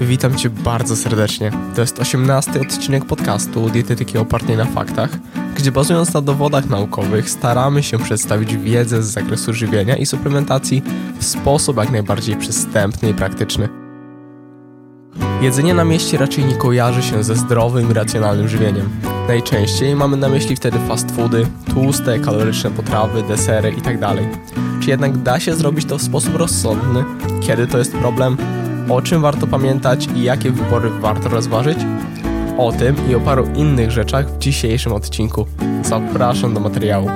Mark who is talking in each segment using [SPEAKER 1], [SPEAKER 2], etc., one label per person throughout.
[SPEAKER 1] Witam Cię bardzo serdecznie. To jest 18 odcinek podcastu Dietetyki opartej na faktach, gdzie bazując na dowodach naukowych staramy się przedstawić wiedzę z zakresu żywienia i suplementacji w sposób jak najbardziej przystępny i praktyczny. Jedzenie na mieście raczej nie kojarzy się ze zdrowym i racjonalnym żywieniem. Najczęściej mamy na myśli wtedy fast foody, tłuste, kaloryczne potrawy, desery itd. Czy jednak da się zrobić to w sposób rozsądny? Kiedy to jest problem? O czym warto pamiętać i jakie wybory warto rozważyć? O tym i o paru innych rzeczach w dzisiejszym odcinku. Zapraszam do materiału.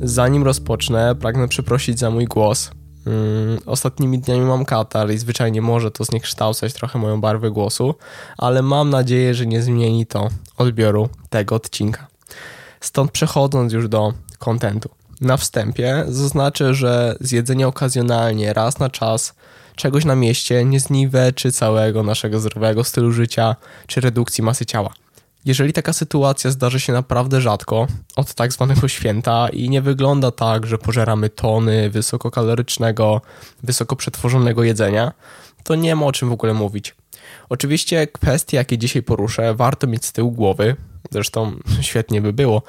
[SPEAKER 1] Zanim rozpocznę, pragnę przeprosić za mój głos. Mm, ostatnimi dniami mam katar i zwyczajnie może to zniekształcać trochę moją barwę głosu, ale mam nadzieję, że nie zmieni to odbioru tego odcinka. Stąd przechodząc już do kontentu. Na wstępie zaznaczę, że zjedzenie okazjonalnie, raz na czas, czegoś na mieście nie zniweczy całego naszego zdrowego stylu życia czy redukcji masy ciała. Jeżeli taka sytuacja zdarzy się naprawdę rzadko, od tak zwanego święta i nie wygląda tak, że pożeramy tony wysokokalorycznego, wysoko przetworzonego jedzenia, to nie ma o czym w ogóle mówić. Oczywiście kwestie, jakie dzisiaj poruszę, warto mieć z tyłu głowy, zresztą świetnie by było,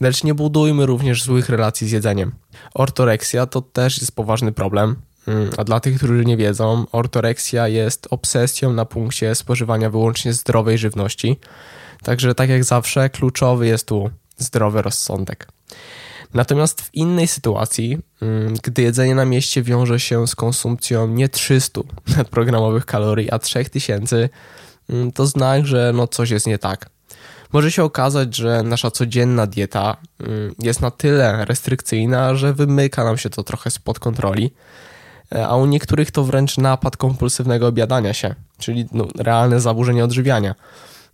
[SPEAKER 1] lecz nie budujmy również złych relacji z jedzeniem. Ortoreksja to też jest poważny problem, mm, a dla tych, którzy nie wiedzą, ortoreksja jest obsesją na punkcie spożywania wyłącznie zdrowej żywności. Także tak jak zawsze, kluczowy jest tu zdrowy rozsądek. Natomiast w innej sytuacji, mm, gdy jedzenie na mieście wiąże się z konsumpcją nie 300 nadprogramowych kalorii, a 3000, mm, to znak, że no coś jest nie tak. Może się okazać, że nasza codzienna dieta mm, jest na tyle restrykcyjna, że wymyka nam się to trochę spod kontroli, e, a u niektórych to wręcz napad kompulsywnego obiadania się, czyli no, realne zaburzenie odżywiania.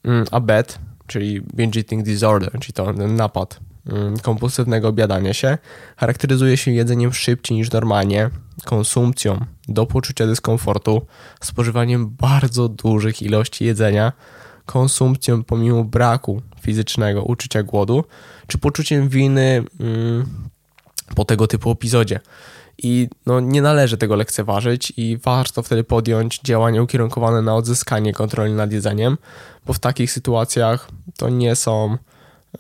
[SPEAKER 1] Mm, a BED, czyli binge eating disorder, czyli to napad mm, kompulsywnego obiadania się, charakteryzuje się jedzeniem szybciej niż normalnie, konsumpcją do poczucia dyskomfortu, spożywaniem bardzo dużych ilości jedzenia, konsumpcją pomimo braku fizycznego uczucia głodu, czy poczuciem winy mm, po tego typu epizodzie. I no, nie należy tego lekceważyć i warto wtedy podjąć działania ukierunkowane na odzyskanie kontroli nad jedzeniem, bo w takich sytuacjach to nie są,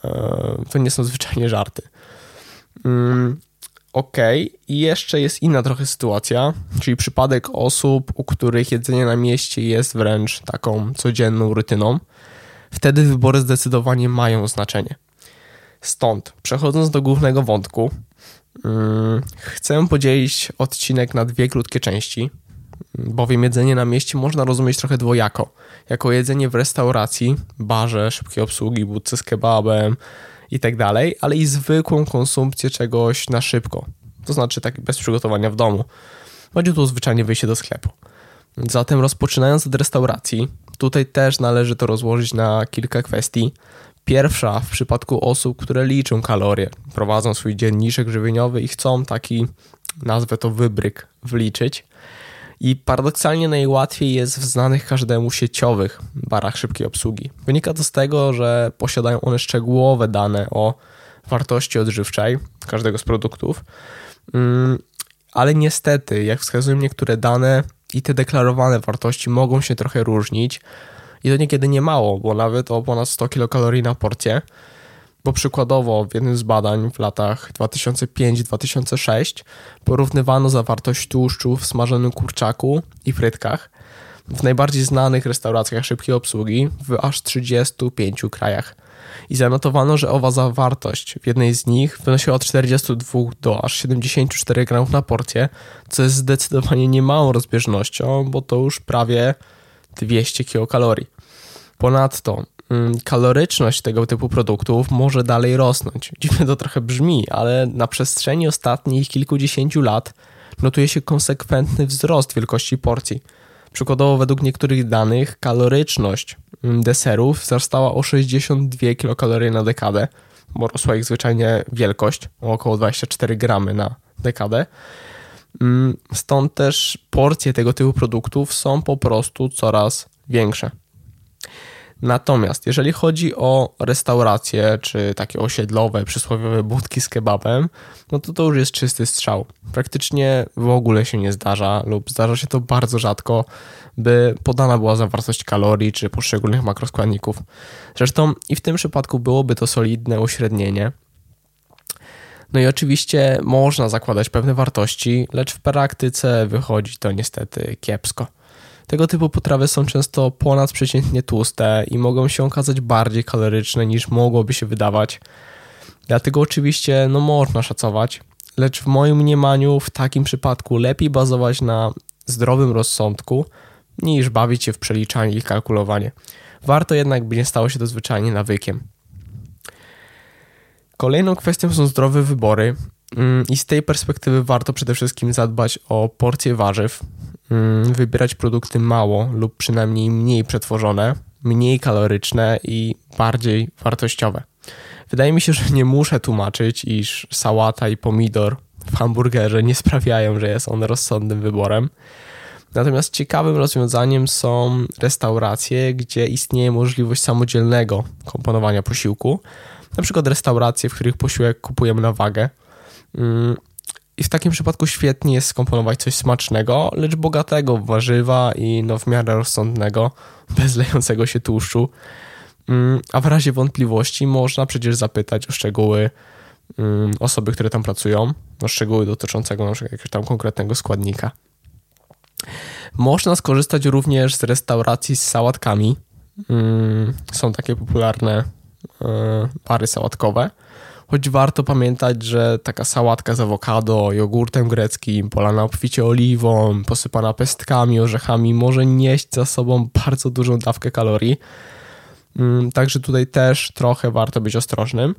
[SPEAKER 1] e, to nie są zwyczajnie żarty. Mm, ok, i jeszcze jest inna trochę sytuacja, czyli przypadek osób, u których jedzenie na mieście jest wręcz taką codzienną rutyną. Wtedy wybory zdecydowanie mają znaczenie. Stąd, przechodząc do głównego wątku, Mm, chcę podzielić odcinek na dwie krótkie części, bowiem jedzenie na mieście można rozumieć trochę dwojako. Jako jedzenie w restauracji, barze, szybkiej obsługi, budce z kebabem i tak dalej, ale i zwykłą konsumpcję czegoś na szybko, to znaczy tak bez przygotowania w domu. Chodzi tu zwyczajnie wyjście do sklepu. Zatem rozpoczynając od restauracji, tutaj też należy to rozłożyć na kilka kwestii, Pierwsza w przypadku osób, które liczą kalorie, prowadzą swój dzienniczek żywieniowy i chcą taki, nazwę to wybryk, wliczyć. I paradoksalnie najłatwiej jest w znanych każdemu sieciowych barach szybkiej obsługi. Wynika to z tego, że posiadają one szczegółowe dane o wartości odżywczej każdego z produktów, mm, ale niestety, jak wskazują niektóre dane, i te deklarowane wartości mogą się trochę różnić, i to niekiedy nie mało, bo nawet o ponad 100 kilokalorii na porcję. Bo przykładowo w jednym z badań w latach 2005-2006 porównywano zawartość tłuszczu w smażonym kurczaku i frytkach w najbardziej znanych restauracjach szybkiej obsługi w aż 35 krajach. I zanotowano, że owa zawartość w jednej z nich wynosiła od 42 do aż 74 gramów na porcję, co jest zdecydowanie niemałą rozbieżnością, bo to już prawie 200 kilokalorii. Ponadto kaloryczność tego typu produktów może dalej rosnąć. Dziwnie to trochę brzmi, ale na przestrzeni ostatnich kilkudziesięciu lat notuje się konsekwentny wzrost wielkości porcji. Przykładowo, według niektórych danych, kaloryczność mm, deserów wzrastała o 62 kilokalorie na dekadę, bo rosła ich zwyczajnie wielkość o około 24 gramy na dekadę. Mm, stąd też porcje tego typu produktów są po prostu coraz większe. Natomiast jeżeli chodzi o restauracje, czy takie osiedlowe, przysłowiowe budki z kebabem, no to to już jest czysty strzał. Praktycznie w ogóle się nie zdarza lub zdarza się to bardzo rzadko, by podana była zawartość kalorii czy poszczególnych makroskładników. Zresztą i w tym przypadku byłoby to solidne uśrednienie. No i oczywiście można zakładać pewne wartości, lecz w praktyce wychodzi to niestety kiepsko. Tego typu potrawy są często ponadprzeciętnie tłuste i mogą się okazać bardziej kaloryczne niż mogłoby się wydawać. Dlatego oczywiście no można szacować, lecz w moim mniemaniu w takim przypadku lepiej bazować na zdrowym rozsądku niż bawić się w przeliczanie i kalkulowanie. Warto jednak, by nie stało się to zwyczajnie nawykiem. Kolejną kwestią są zdrowe wybory mm, i z tej perspektywy warto przede wszystkim zadbać o porcje warzyw, wybierać produkty mało lub przynajmniej mniej przetworzone, mniej kaloryczne i bardziej wartościowe. Wydaje mi się, że nie muszę tłumaczyć, iż sałata i pomidor w hamburgerze nie sprawiają, że jest on rozsądnym wyborem. Natomiast ciekawym rozwiązaniem są restauracje, gdzie istnieje możliwość samodzielnego komponowania posiłku. Na przykład restauracje, w których posiłek kupujemy na wagę. I w takim przypadku świetnie jest skomponować coś smacznego, lecz bogatego w warzywa i no w miarę rozsądnego, bez lejącego się tłuszczu. Mm, a w razie wątpliwości można przecież zapytać o szczegóły mm, osoby, które tam pracują, szczegóły dotyczącego na przykład jakiegoś tam konkretnego składnika. Można skorzystać również z restauracji z sałatkami. Mm, są takie popularne e, pary sałatkowe. Choć warto pamiętać, że taka sałatka z awokado, jogurtem greckim, polana obficie oliwą, posypana pestkami, orzechami może nieść za sobą bardzo dużą dawkę kalorii. Mm, także tutaj też trochę warto być ostrożnym.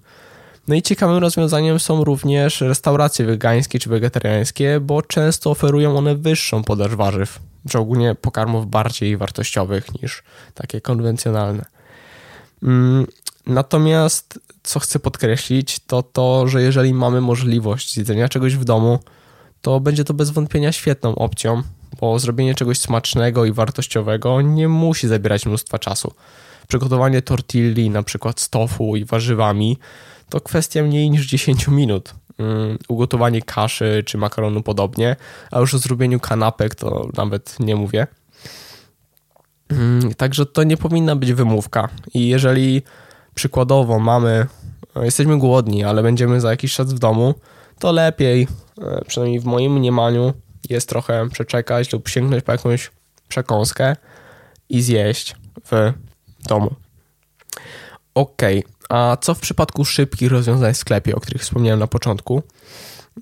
[SPEAKER 1] No i ciekawym rozwiązaniem są również restauracje wegańskie czy wegetariańskie, bo często oferują one wyższą podaż warzyw, czy ogólnie pokarmów bardziej wartościowych niż takie konwencjonalne. Mm, natomiast co chcę podkreślić, to to, że jeżeli mamy możliwość jedzenia czegoś w domu, to będzie to bez wątpienia świetną opcją, bo zrobienie czegoś smacznego i wartościowego nie musi zabierać mnóstwa czasu. Przygotowanie tortilli, na przykład z tofu i warzywami, to kwestia mniej niż 10 minut. Um, ugotowanie kaszy czy makaronu podobnie, a już o zrobieniu kanapek to nawet nie mówię. Um, także to nie powinna być wymówka. I jeżeli przykładowo mamy, jesteśmy głodni, ale będziemy za jakiś czas w domu, to lepiej, e, przynajmniej w moim mniemaniu, jest trochę przeczekać lub sięgnąć po jakąś przekąskę i zjeść w domu. Ok, a co w przypadku szybkich rozwiązań w sklepie, o których wspomniałem na początku?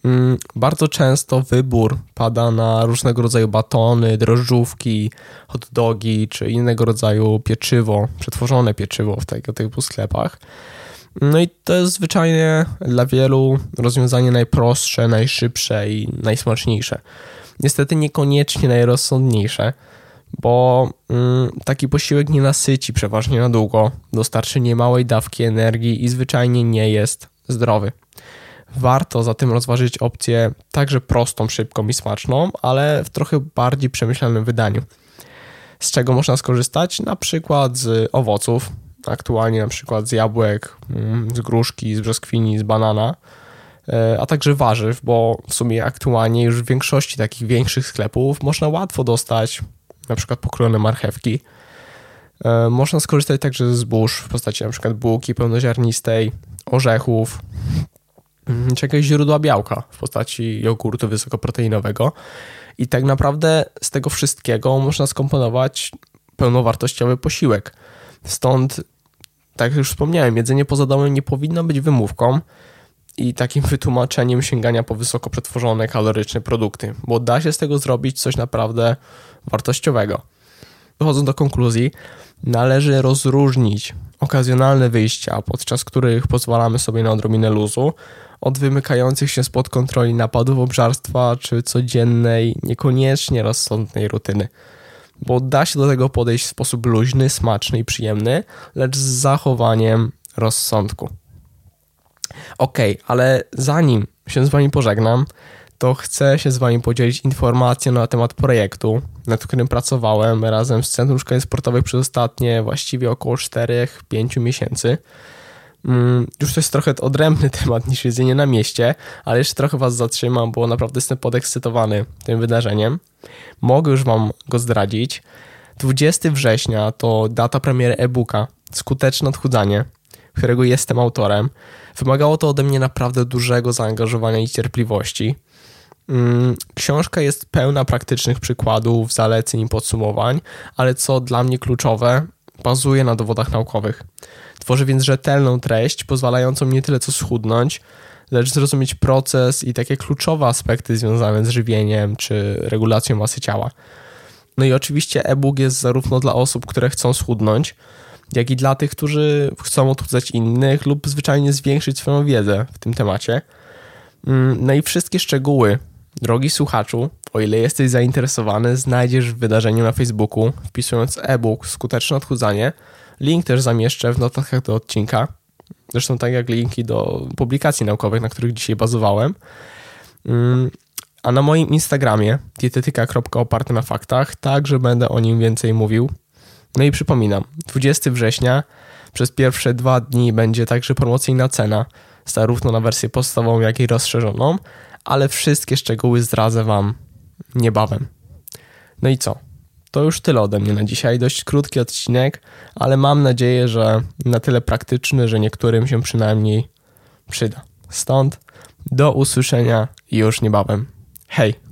[SPEAKER 1] Mm, bardzo często wybór pada na różnego rodzaju batony, drożdżówki, hot dogi czy innego rodzaju pieczywo, przetworzone pieczywo w tego typu sklepach. No i to jest zwyczajnie dla wielu rozwiązanie najprostsze, najszybsze i najsmaczniejsze. Niestety niekoniecznie najrozsądniejsze bo mm, taki posiłek nie nasyci przeważnie na długo, dostarczy niemałej dawki energii i zwyczajnie nie jest zdrowy. Warto zatem rozważyć opcję także prostą, szybką i smaczną, ale w trochę bardziej przemyślanym wydaniu. Z czego można skorzystać? Na przykład z owoców, aktualnie na przykład z jabłek, mm, z gruszki, z brzoskwini, z banana, e, a także warzyw, bo w sumie aktualnie już w większości takich większych sklepów można łatwo dostać na przykład pokrojone marchewki. E, można skorzystać także z zbóż w postaci na przykład bułki pełnoziarnistej, orzechów, czy jakiegoś źródła białka w postaci jogurtu wysokoproteinowego. I tak naprawdę z tego wszystkiego można skomponować pełnowartościowy posiłek. Stąd, tak jak już wspomniałem, jedzenie poza domem nie powinno być wymówką i takim wytłumaczeniem sięgania po wysoko przetworzone, kaloryczne produkty, bo da się z tego zrobić coś naprawdę wartościowego. Dochodząc do konkluzji, należy rozróżnić okazjonalne wyjścia, podczas których pozwalamy sobie na odrobinę luzu, od wymykających się spod kontroli napadów obżarstwa czy codziennej, niekoniecznie rozsądnej rutyny. Bo da się do tego podejść w sposób luźny, smaczny i przyjemny, lecz z zachowaniem rozsądku. Ok, ale zanim się z Wami pożegnam, to chcę się z Wami podzielić informacją na temat projektu, nad którym pracowałem razem z Centrum Szkoleń Sportowych przez ostatnie właściwie około 4-5 miesięcy. Mm, już to jest trochę odrębny temat niż jedzenie na mieście, ale jeszcze trochę Was zatrzymam, bo naprawdę jestem podekscytowany tym wydarzeniem. Mogę już Wam go zdradzić. 20 września to data premiery e-booka Skuteczne odchudzanie, którego jestem autorem. Wymagało to ode mnie naprawdę dużego zaangażowania i cierpliwości. Mm, książka jest pełna praktycznych przykładów, zaleceń i podsumowań, ale co dla mnie kluczowe, bazuje na dowodach naukowych. Tworzy więc rzetelną treść, pozwalającą nie tyle co schudnąć, lecz zrozumieć proces i takie kluczowe aspekty związane z żywieniem czy regulacją masy ciała. No i oczywiście e-book jest zarówno dla osób, które chcą schudnąć, jak i dla tych, którzy chcą odchudzać innych lub zwyczajnie zwiększyć swoją wiedzę w tym temacie. Mm, no i wszystkie szczegóły, drogi słuchaczu, o ile jesteś zainteresowany, znajdziesz w wydarzeniu na Facebooku, wpisując e-book Skuteczne odchudzanie. Link też zamieszczę w notatkach do odcinka. Zresztą tak jak linki do publikacji naukowych, na których dzisiaj bazowałem. Mm, a na moim Instagramie dietetyka.oparte na faktach także będę o nim więcej mówił. No i przypominam, 20 września przez pierwsze dwa dni będzie także promocyjna cena, zarówno na wersję podstawową, jak i rozszerzoną, ale wszystkie szczegóły zdradzę Wam niebawem. No i co? To już tyle ode mnie na dzisiaj. Dość krótki odcinek, ale mam nadzieję, że na tyle praktyczny, że niektórym się przynajmniej przyda. Stąd do usłyszenia już niebawem. Hej!